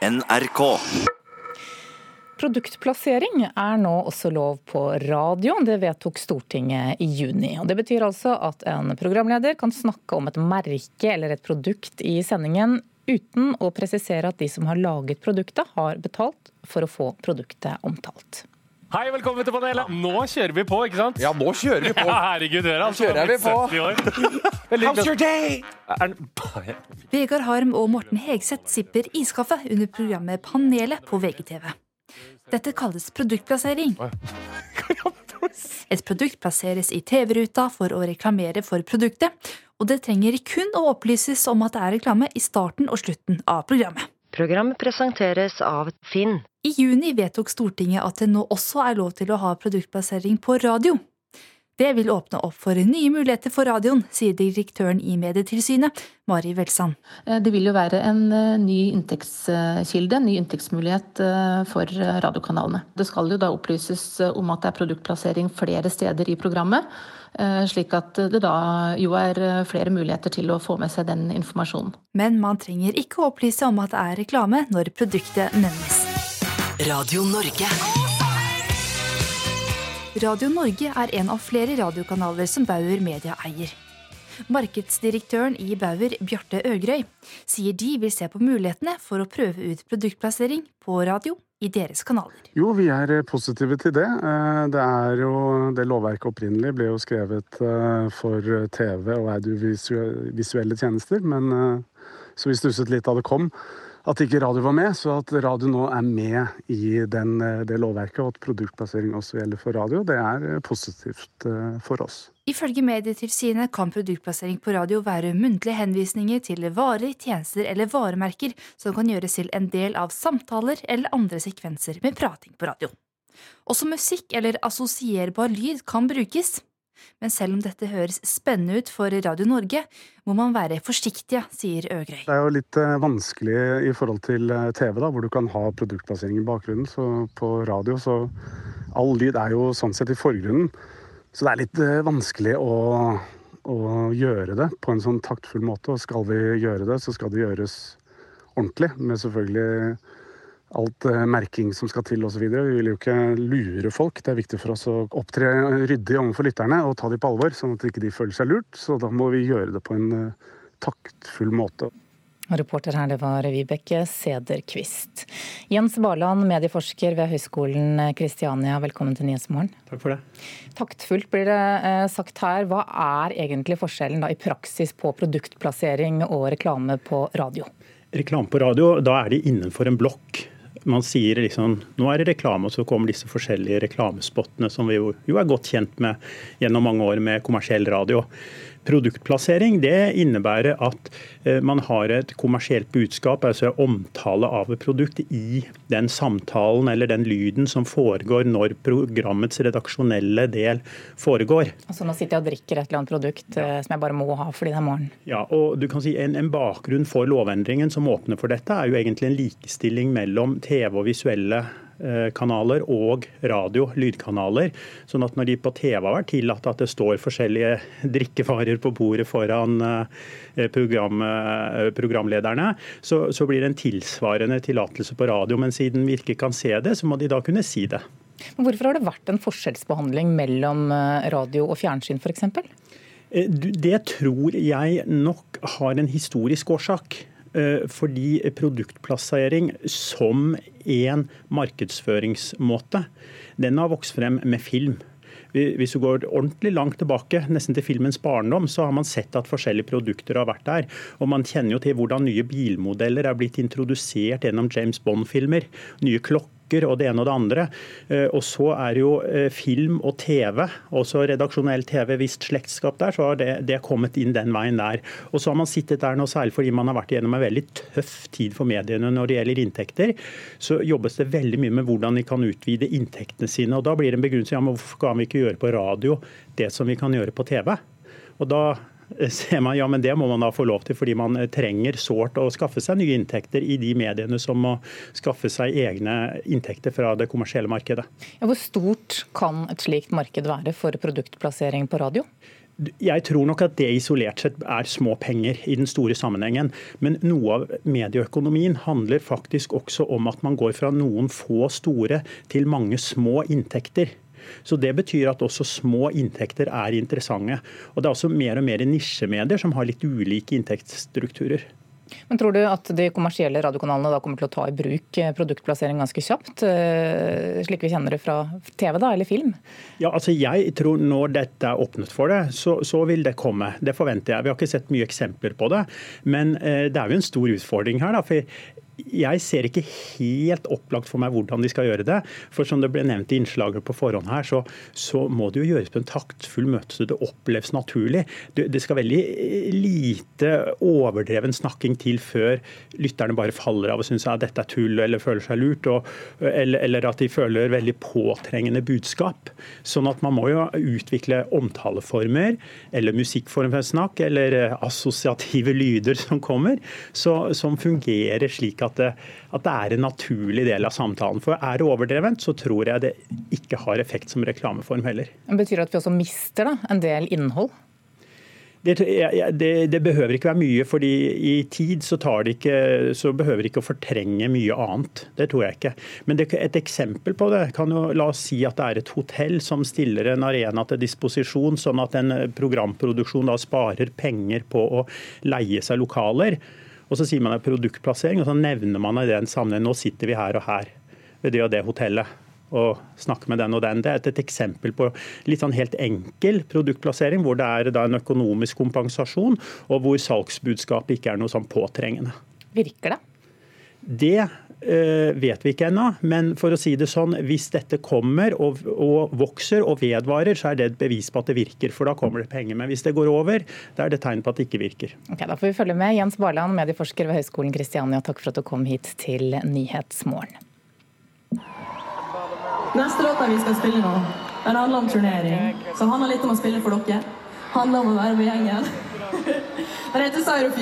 NRK. Produktplassering er nå også lov på radio. Det vedtok Stortinget i juni. Og det betyr altså at en programleder kan snakke om et merke eller et produkt i sendingen uten å presisere at de som har laget produktet, har betalt for å få produktet omtalt. Hei, velkommen til panelet. Nå kjører vi på, ikke sant? Ja, nå kjører vi på. Ja, herregud, dere altså. kjører vi på. 70 år. How's your day? Vegard Harm og Morten Hegseth sipper iskaffe under programmet Panelet på VGTV. Dette kalles produktplassering. Et produkt plasseres i TV-ruta for å reklamere for produktet, og det trenger kun å opplyses om at det er reklame i starten og slutten av programmet. Programmet presenteres av Finn. I juni vedtok Stortinget at det nå også er lov til å ha produktplassering på radio. Det vil åpne opp for nye muligheter for radioen, sier direktøren i Medietilsynet, Mari Welsand. Eh, Det vil jo være en eh, ny inntektskilde, en ny inntektsmulighet eh, for radiokanalene. Det skal jo da opplyses om at det er produktplassering flere steder i programmet, eh, slik at det da jo er flere muligheter til å få med seg den informasjonen. Men man trenger ikke å opplyse om at det er reklame når produktet nevnes. Radio Norge. Radio Norge er en av flere radiokanaler som Bauer Media eier. Markedsdirektøren i Bauer, Bjarte Øgrøy, sier de vil se på mulighetene for å prøve ut produktplassering på radio i deres kanaler. Jo, vi er eh, positive til det. Eh, Det er jo, det lovverket opprinnelig ble jo skrevet eh, for TV og audiovisuelle tjenester, men så vi stusset litt da det kom at ikke radio var med, så at radio nå er med i den, eh, det lovverket, og at produktplassering også gjelder for radio, det er eh, positivt eh, for oss. Ifølge Medietilsynet kan produktplassering på radio være muntlige henvisninger til varer, tjenester eller varemerker som kan gjøres til en del av samtaler eller andre sekvenser med prating på radio. Også musikk eller assosierbar lyd kan brukes. Men selv om dette høres spennende ut for Radio Norge, må man være forsiktige, sier Øgrøy. Det er jo litt eh, vanskelig i forhold til eh, TV, da, hvor du kan ha produktplassering i bakgrunnen. Så på radio så All lyd er jo sånn sett i forgrunnen. Så det er litt eh, vanskelig å, å gjøre det på en sånn taktfull måte. Og skal vi gjøre det, så skal det gjøres ordentlig. Med selvfølgelig alt eh, merking som skal til osv. Vi vil jo ikke lure folk. Det er viktig for oss å opptre ryddig overfor lytterne og ta dem på alvor, sånn at ikke de føler seg lurt. Så da må vi gjøre det på en eh, taktfull måte. Reporter her, det var Vibeke Sederquist. Jens Barland, medieforsker ved Høgskolen Kristiania, velkommen til Nyhetsmorgen. Takk for det. Taktfullt blir det eh, sagt her. Hva er egentlig forskjellen da i praksis på produktplassering og reklame på radio? Reklame på radio, da er de innenfor en blokk. Man sier liksom nå er det reklame, og så kommer disse forskjellige reklamespottene som vi jo, jo er godt kjent med gjennom mange år med kommersiell radio. Produktplassering det innebærer at eh, man har et kommersielt budskap, altså omtale av et produkt, i den samtalen eller den lyden som foregår når programmets redaksjonelle del foregår. Altså Nå sitter jeg og drikker et eller annet produkt ja. som jeg bare må ha fordi det er morgen. Ja, og du kan si en, en bakgrunn for lovendringen som åpner for dette, er jo egentlig en likestilling mellom TV og visuelle eh, kanaler og radio, lydkanaler. Sånn at når de på TV har vært tillatt at det står forskjellige drikkevarer på bordet foran eh, program, eh, programlederne, så, så blir det en tilsvarende tillatelse på radio. Men siden vi ikke kan se det, så må de da kunne si det. Men Hvorfor har det vært en forskjellsbehandling mellom radio og fjernsyn f.eks.? Det tror jeg nok har en historisk årsak. Eh, Fordi produktplassering som en markedsføringsmåte, den har vokst frem med film. Hvis du går ordentlig langt tilbake, nesten til filmens barndom, så har man sett at forskjellige produkter har vært der. Og man kjenner jo til hvordan nye bilmodeller er blitt introdusert gjennom James Bond-filmer. Nye klokker og det ene og det andre. Eh, Og så er jo eh, film og TV, også redaksjonell TV, visst slektskap der, så har det, det kommet inn den veien der. Og så har man sittet der nå, særlig fordi man har vært gjennom en veldig tøff tid for mediene når det gjelder inntekter, så jobbes det veldig mye med hvordan de kan utvide inntektene sine. Og da blir det en begrunnelse ja, men hvorfor kan vi ikke gjøre på radio det som vi kan gjøre på TV? Og da ser man ja, men det må man da få lov til, fordi man trenger sårt å skaffe seg nye inntekter i de mediene som må skaffe seg egne inntekter fra det kommersielle markedet. Ja, hvor stort kan et slikt marked være for produktplassering på radio? Jeg tror nok at det isolert sett er små penger i den store sammenhengen. Men noe av medieøkonomien handler faktisk også om at man går fra noen få store til mange små inntekter. Så Det betyr at også små inntekter er interessante. Og Det er også mer og mer nisjemedier som har litt ulike inntektsstrukturer. Men Tror du at de kommersielle radiokanalene da kommer til å ta i bruk eh, produktplassering ganske kjapt, eh, slik vi kjenner det fra TV da, eller film? Ja, altså jeg tror Når dette er åpnet for det, så, så, vil det komme. Det forventer jeg. Vi har ikke sett mye eksempler på det. Men eh, det er jo en stor utfordring her. da, for jeg ser ikke helt opplagt for meg hvordan de skal gjøre det. For som det ble nevnt i innslaget på forhånd her, så, så må det jo gjøres på en taktfull møte så det oppleves naturlig. Det, det, skal veldig lite overdreven snakking til før lytterne bare faller av og syns at dette er tull eller føler seg lurt, og, eller, eller, at de føler veldig påtrengende budskap. Sånn at man må jo utvikle omtaleformer eller musikkform for snakk, eller assosiative lyder som kommer, så, som fungerer slik at at det, at det, er en naturlig del av samtalen. For er det overdrevent, så tror jeg det ikke har effekt som reklameform heller. Men betyr det at vi også mister da, en del innhold? Det, det, det, behøver ikke være mye, fordi i tid så, det ikke, så behøver det ikke å fortrenge mye annet. Det tror jeg ikke. Men det, et eksempel på det kan jo La oss si at det er et hotell som stiller en arena til disposisjon, sånn at en programproduksjon da sparer penger på å leie seg lokaler. Og så sier man det produktplassering, og så nevner man i den sammenheng nå sitter vi her og her ved det og det hotellet og snakker med den og den. Det er et, eksempel på litt sånn helt enkel produktplassering, hvor det er en økonomisk kompensasjon, og hvor salgsbudskapet ikke er noe sånn påtrengende. Virker det? Det vet vi ikke ennå, men for å si det sånn, hvis dette kommer og, og, vokser og vedvarer, så er det et bevis på at det virker, for da kommer det penger. Men hvis det går over, da er det tegn på at det ikke virker. Ok, Da får vi følge med. Jens Barland, medieforsker ved Høgskolen Kristiania, takk for at du kom hit til Nyhetsmorgen. Neste låta vi skal spille nå, den handler om turnering. Så handler litt om å spille for dere. Handler om å være med gjengen. Den heter Side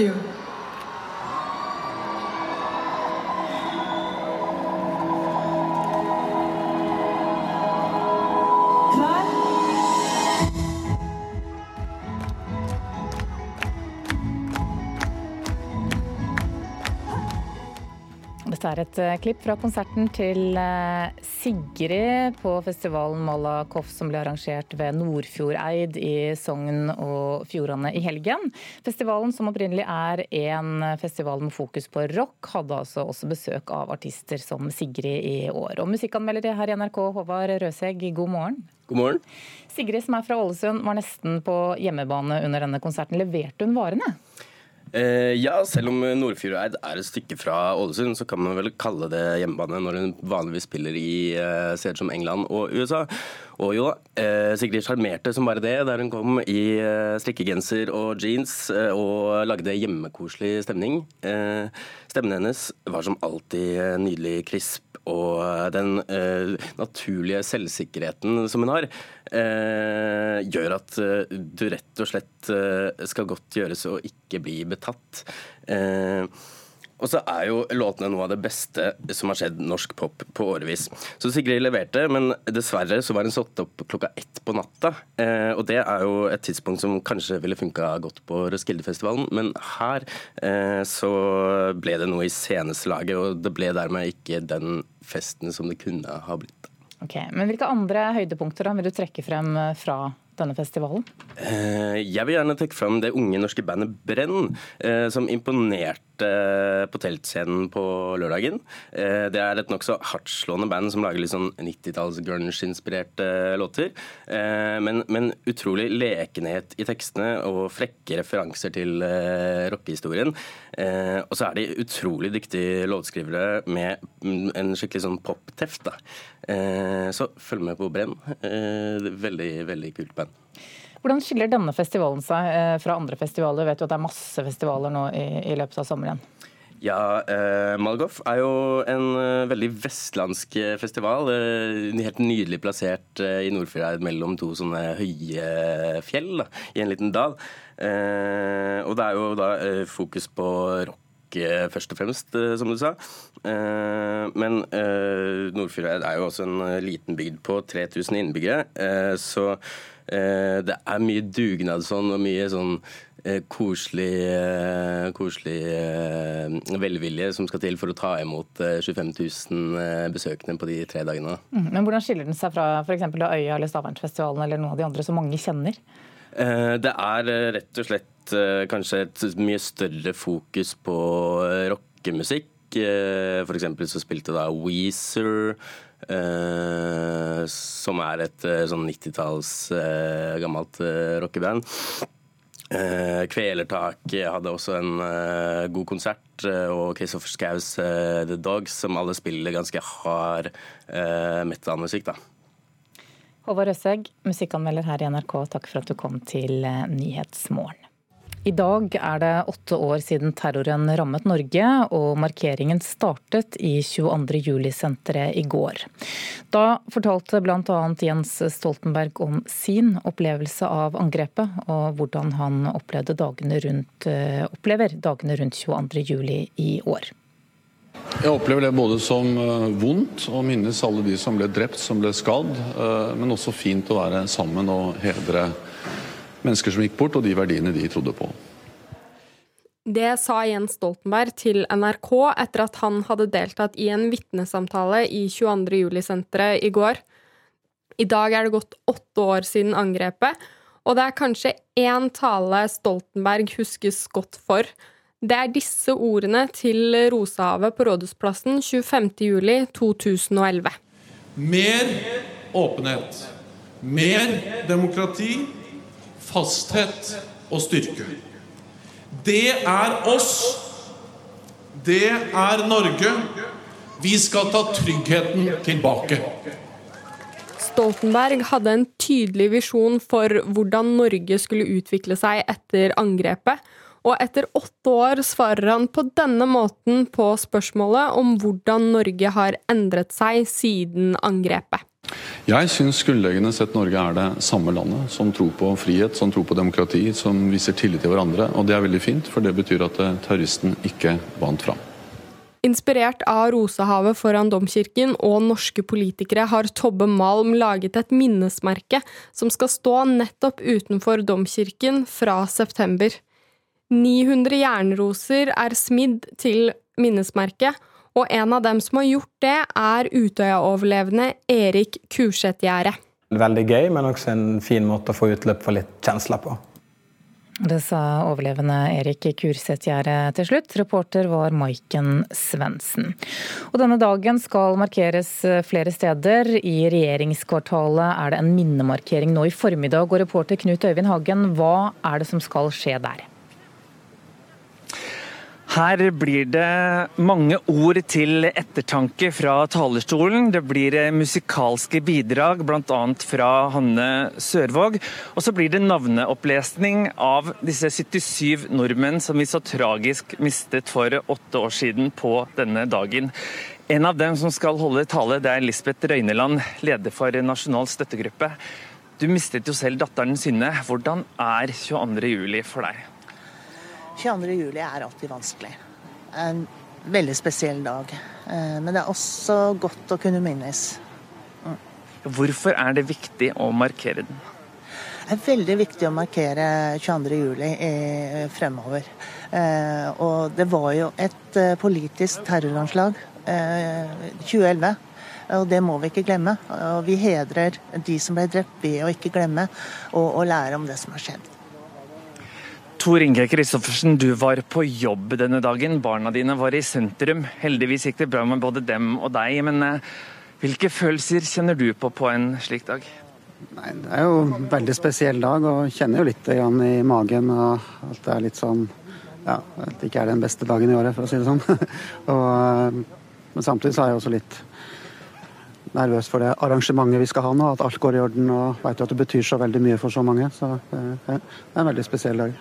er et eh, klipp fra konserten til eh, Sigrid på festivalen Malakoff som ble arrangert ved Nordfjordeid i Sogn og Fjordane i helgen. Festivalen som opprinnelig er en festival med fokus på rock, hadde altså også besøk av artister som Sigrid i år. Og musikkanmelder her i NRK, Håvard Røsegg, god morgen. God morgen. Sigrid som er fra Ålesund, var nesten på hjemmebane under denne konserten. Leverte hun varene? Eh, ja, selv om Nordfjordeid er et stykke fra Ålesund, så kan man vel kalle det hjemmebane når hun vanligvis spiller i eh, steder som England og USA. Og jo da, eh, Sigrid sjarmerte som bare det der hun kom i eh, strikkegenser og jeans eh, og lagde hjemmekoselig stemning. Eh, stemmen hennes var som alltid nydelig krisp og den eh, naturlige selvsikkerheten som hun har, eh, gjør at eh, du rett og slett eh, skal godt gjøres å ikke bli betatt. Eh, og så er jo låtene noe av det beste som har skjedd norsk pop på årevis. Så Sigrid leverte, men dessverre så var hun satt opp klokka ett på natta. Eh, og det er jo et tidspunkt som kanskje ville funka godt på Roskildefestivalen, men her eh, så ble det noe i sceneslaget, og det ble dermed ikke den festen som det kunne ha blitt. Ok, Men hvilke andre høydepunkter da vil du trekke frem fra denne festivalen? Eh, jeg vil gjerne trekke fram det unge norske bandet Brenn, eh, som imponerte på teltscenen på lørdagen. Eh, det er et nokså hardtslående band som lager litt sånn 90-talls grunge-inspirerte låter. Men, men, utrolig lekenhet i tekstene og frekke referanser til rockehistorien. Og så er de utrolig dyktige låtskrivere med en skikkelig sånn pop-teft. Så følg med på Brenn. Veldig, veldig kult band. Hvordan skiller denne festivalen seg eh, fra andre festivaler? Vi vet jo at det er masse festivaler nå i, i løpet av sommeren. Ja, eh, Malgoff er jo en veldig vestlandsk festival. Helt nydelig plassert i Nordfjordeid mellom to sånne høye fjell da, i en liten dal. og det er jo da fokus på rock rock først og fremst, som du sa. Men Nordfjordeid er jo også en liten bygd på 3000 innbyggere. Så det er mye dugnadsånd og mye sånn koselig, koselig velvilje som skal til for å ta imot 25 000 besøkende på de tre dagene. Mm, men Hvordan skiller den seg fra f.eks. Øya eller Stavernsfestivalen eller noen av de andre som mange kjenner? Det er rett og slett Eh, kanskje et mye større fokus på eh, rockemusikk. Eh, for eksempel så spilte da Weezer, som er et sånn 90-talls gammelt rockeband. Kvelertak hadde også en god konsert, og Kristoffer Skaus The Dogs, som alle spiller ganske hard metal-musikk. da. Håvard Røsegg, musikkanmelder her i NRK, takk for at du kom til Nyhetsmorgen. I dag er det åtte år siden terroren rammet Norge, og markeringen startet i 22. juli-senteret i går. Da fortalte bl.a. Jens Stoltenberg om sin opplevelse av angrepet, og hvordan han dagene rundt, eh, opplever dagene rundt 22. juli i år. Jeg opplever det både som eh, vondt å minnes alle de som ble drept, som ble skadd, eh, men også fint å være sammen og hedre mennesker som gikk bort, og de verdiene de trodde på. Det sa Jens Stoltenberg til NRK etter at han hadde deltatt i en vitnesamtale i 22. juli-senteret i går. I dag er det gått åtte år siden angrepet, og det er kanskje én tale Stoltenberg huskes godt for. Det er disse ordene til Rosehavet på Rådhusplassen 25.07.2011. Mer åpenhet. Mer demokrati fasthet og styrke. Det er oss. Det er Norge. Vi skal ta tryggheten tilbake. Stoltenberg hadde en tydelig visjon for hvordan Norge skulle utvikle seg etter angrepet. Og etter åtte år svarer han på denne måten på spørsmålet om hvordan Norge har endret seg siden angrepet. Jeg syns grunnleggende sett Norge er det samme landet som tror på frihet, som tror på demokrati, som viser tillit til hverandre. Og det er veldig fint, for det betyr at eh, terroristen ikke vant fram. Inspirert av Rosehavet foran domkirken og norske politikere har Tobbe Malm laget et minnesmerke som skal stå nettopp utenfor domkirken fra september. 900 jernroser er smidd til minnesmerket, og en av dem som har gjort det, er Utøya-overlevende Erik Kurseth-Gjære. Veldig gøy, men også en fin måte å få utløp for litt kjensler på. Det sa overlevende Erik Kurseth-Gjære til slutt. Reporter var Maiken Svendsen. Og denne dagen skal markeres flere steder. I regjeringskvartalet er det en minnemarkering nå i formiddag. Og reporter Knut Øyvind Hagen, hva er det som skal skje der? Her blir det mange ord til ettertanke fra talerstolen. Det blir musikalske bidrag, bl.a. fra Hanne Sørvåg. Og så blir det navneopplesning av disse 77 nordmenn som vi så tragisk mistet for åtte år siden på denne dagen. En av dem som skal holde tale, det er Lisbeth Røyneland, leder for Nasjonal støttegruppe. Du mistet jo selv datteren Synne. Hvordan er 22.07 for deg? 22. juli er alltid vanskelig. En veldig spesiell dag. Eh, men det er også godt å kunne minnes. Mm. Hvorfor er det viktig å markere den? Det er veldig viktig å markere 22. juli fremover. Eh, og det var jo et eh, politisk terroranslag 2011. Og det må vi ikke glemme. Og vi hedrer de som ble drept ved å ikke glemme og, og lære om det som har skjedd. Tor Inge Kristoffersen, du var på jobb denne dagen. Barna dine var i sentrum. Heldigvis gikk det bra med både dem og deg. Men eh, hvilke følelser kjenner du på på en slik dag? Nei, det er jo en veldig spesiell dag, og kjenner jo litt i magen. At det er litt sånn Ja, at det ikke er den beste dagen i året, for å si det sånn. og, eh, men samtidig så er jeg også litt nervøs for det arrangementet vi skal ha nå, at alt går i orden. Og veit at det betyr så veldig mye for så mange. Så det er en veldig spesiell dag.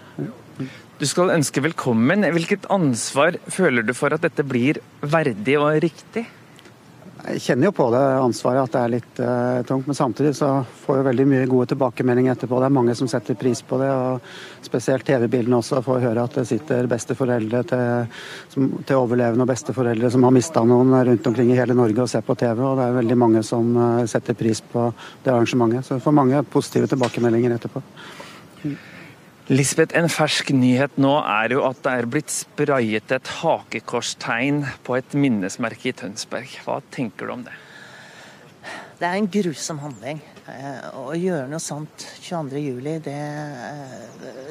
Du skal ønske velkommen. Hvilket ansvar føler du for at dette blir verdig og riktig? Jeg kjenner jo på det ansvaret at det er litt uh, tungt, men samtidig så får jeg veldig mye gode tilbakemeldinger etterpå. Det er mange som setter pris på det, og spesielt TV-bildene også får høre at det sitter besteforeldre til, som, til overlevende og besteforeldre som har mista noen rundt omkring i hele Norge og ser på TV, og det er veldig mange som uh, setter pris på det arrangementet. Så vi får mange positive tilbakemeldinger etterpå. Lisbeth, en fersk nyhet nå er jo at det er blitt sprayet et hakekorstegn på et minnesmerke i Tønsberg. Hva tenker du om det? Det er en grusom handling. Eh, å gjøre noe sånt 22.07, det,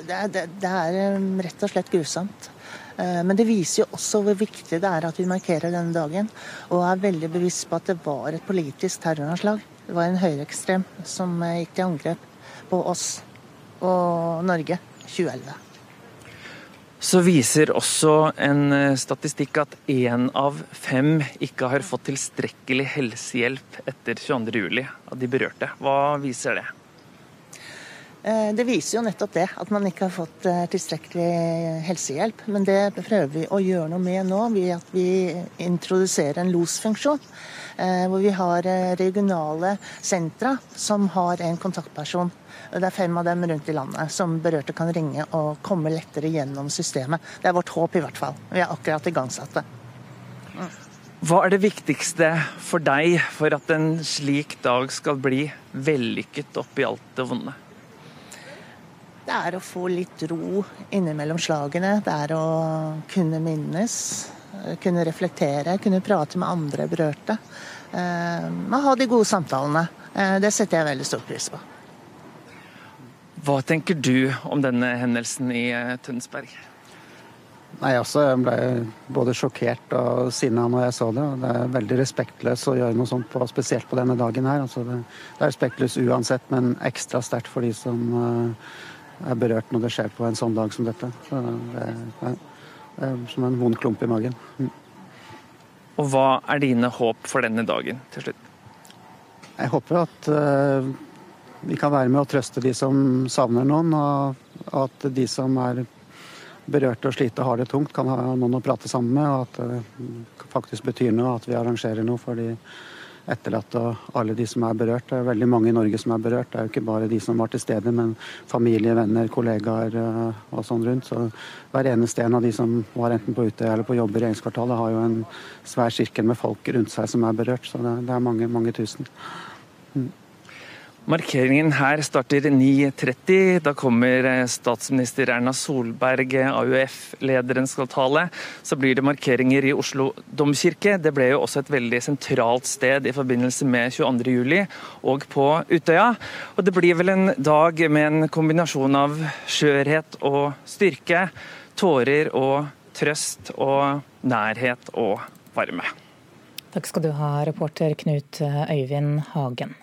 det, det, det er eh, rett og slett grusomt. Eh, men det viser jo også hvor viktig det er at vi markerer denne dagen. Og er veldig bevisst på at det var et politisk terroranslag. Det var en høyreekstrem som gikk til angrep på oss og Norge 2011. Så viser også en eh, statistikk at én av fem ikke har fått tilstrekkelig helsehjelp etter 22.07. av de berørte. Hva viser det? Eh, det viser jo nettopp det, at man ikke har fått eh, tilstrekkelig helsehjelp. Men det prøver vi å gjøre noe med nå ved at vi introduserer en losfunksjon. Hvor vi har regionale sentra som har en kontaktperson det er fem av dem rundt i landet som berørte kan ringe og komme lettere gjennom systemet. Det er vårt håp i hvert fall. Vi har akkurat igangsatt det. Hva er det viktigste for deg for at en slik dag skal bli vellykket oppi alt det vonde? Det er å få litt ro innimellom slagene. Det er å kunne minnes, kunne reflektere, kunne prate med andre berørte. Eh, ha de gode samtalene. Eh, det setter jeg veldig stor pris på. Hva tenker du om denne hendelsen i eh, Tønsberg? Nei, altså, Jeg ble både sjokkert og sinna når jeg så det. Det er veldig respektløst å gjøre noe sånt, på, spesielt på denne dagen her. Altså det, det, er respektløst uansett, men ekstra sterkt for de som uh, er berørt når det skjer på en sånn dag som dette. Så det, er, det er som en vond klump i magen. Mm. Og hva er dine håp for denne dagen til slutt? Jeg håper at uh, vi kan være med å trøste de som savner noen, og at de som er berørte og sliter og har det tungt, kan ha noen å prate sammen med, og at det faktisk betyr noe at vi arrangerer noe for de etterlatte og alle de som er berørt. Det er veldig mange i Norge som er berørt. Det er jo ikke bare de som var til stede, men familie, venner, kollegaer eh, og sånn rundt. Så hver eneste en av de som var enten på Utøya eller på jobb i regjeringskvartalet, har jo en svær sirkel med folk rundt seg som er berørt. Så det, er mange, mange tusen. Mm. Markeringen her starter 9.30. Da kommer eh, statsminister Erna Solberg, AUF-lederen skal tale. Så blir det markeringer i Oslo domkirke. Det ble jo også et veldig sentralt sted i forbindelse med 22.07. og på Utøya. Og det blir vel en dag med en kombinasjon av skjørhet og styrke. Tårer og trøst og nærhet og varme. Takk skal du ha, reporter Knut Øyvind Hagen.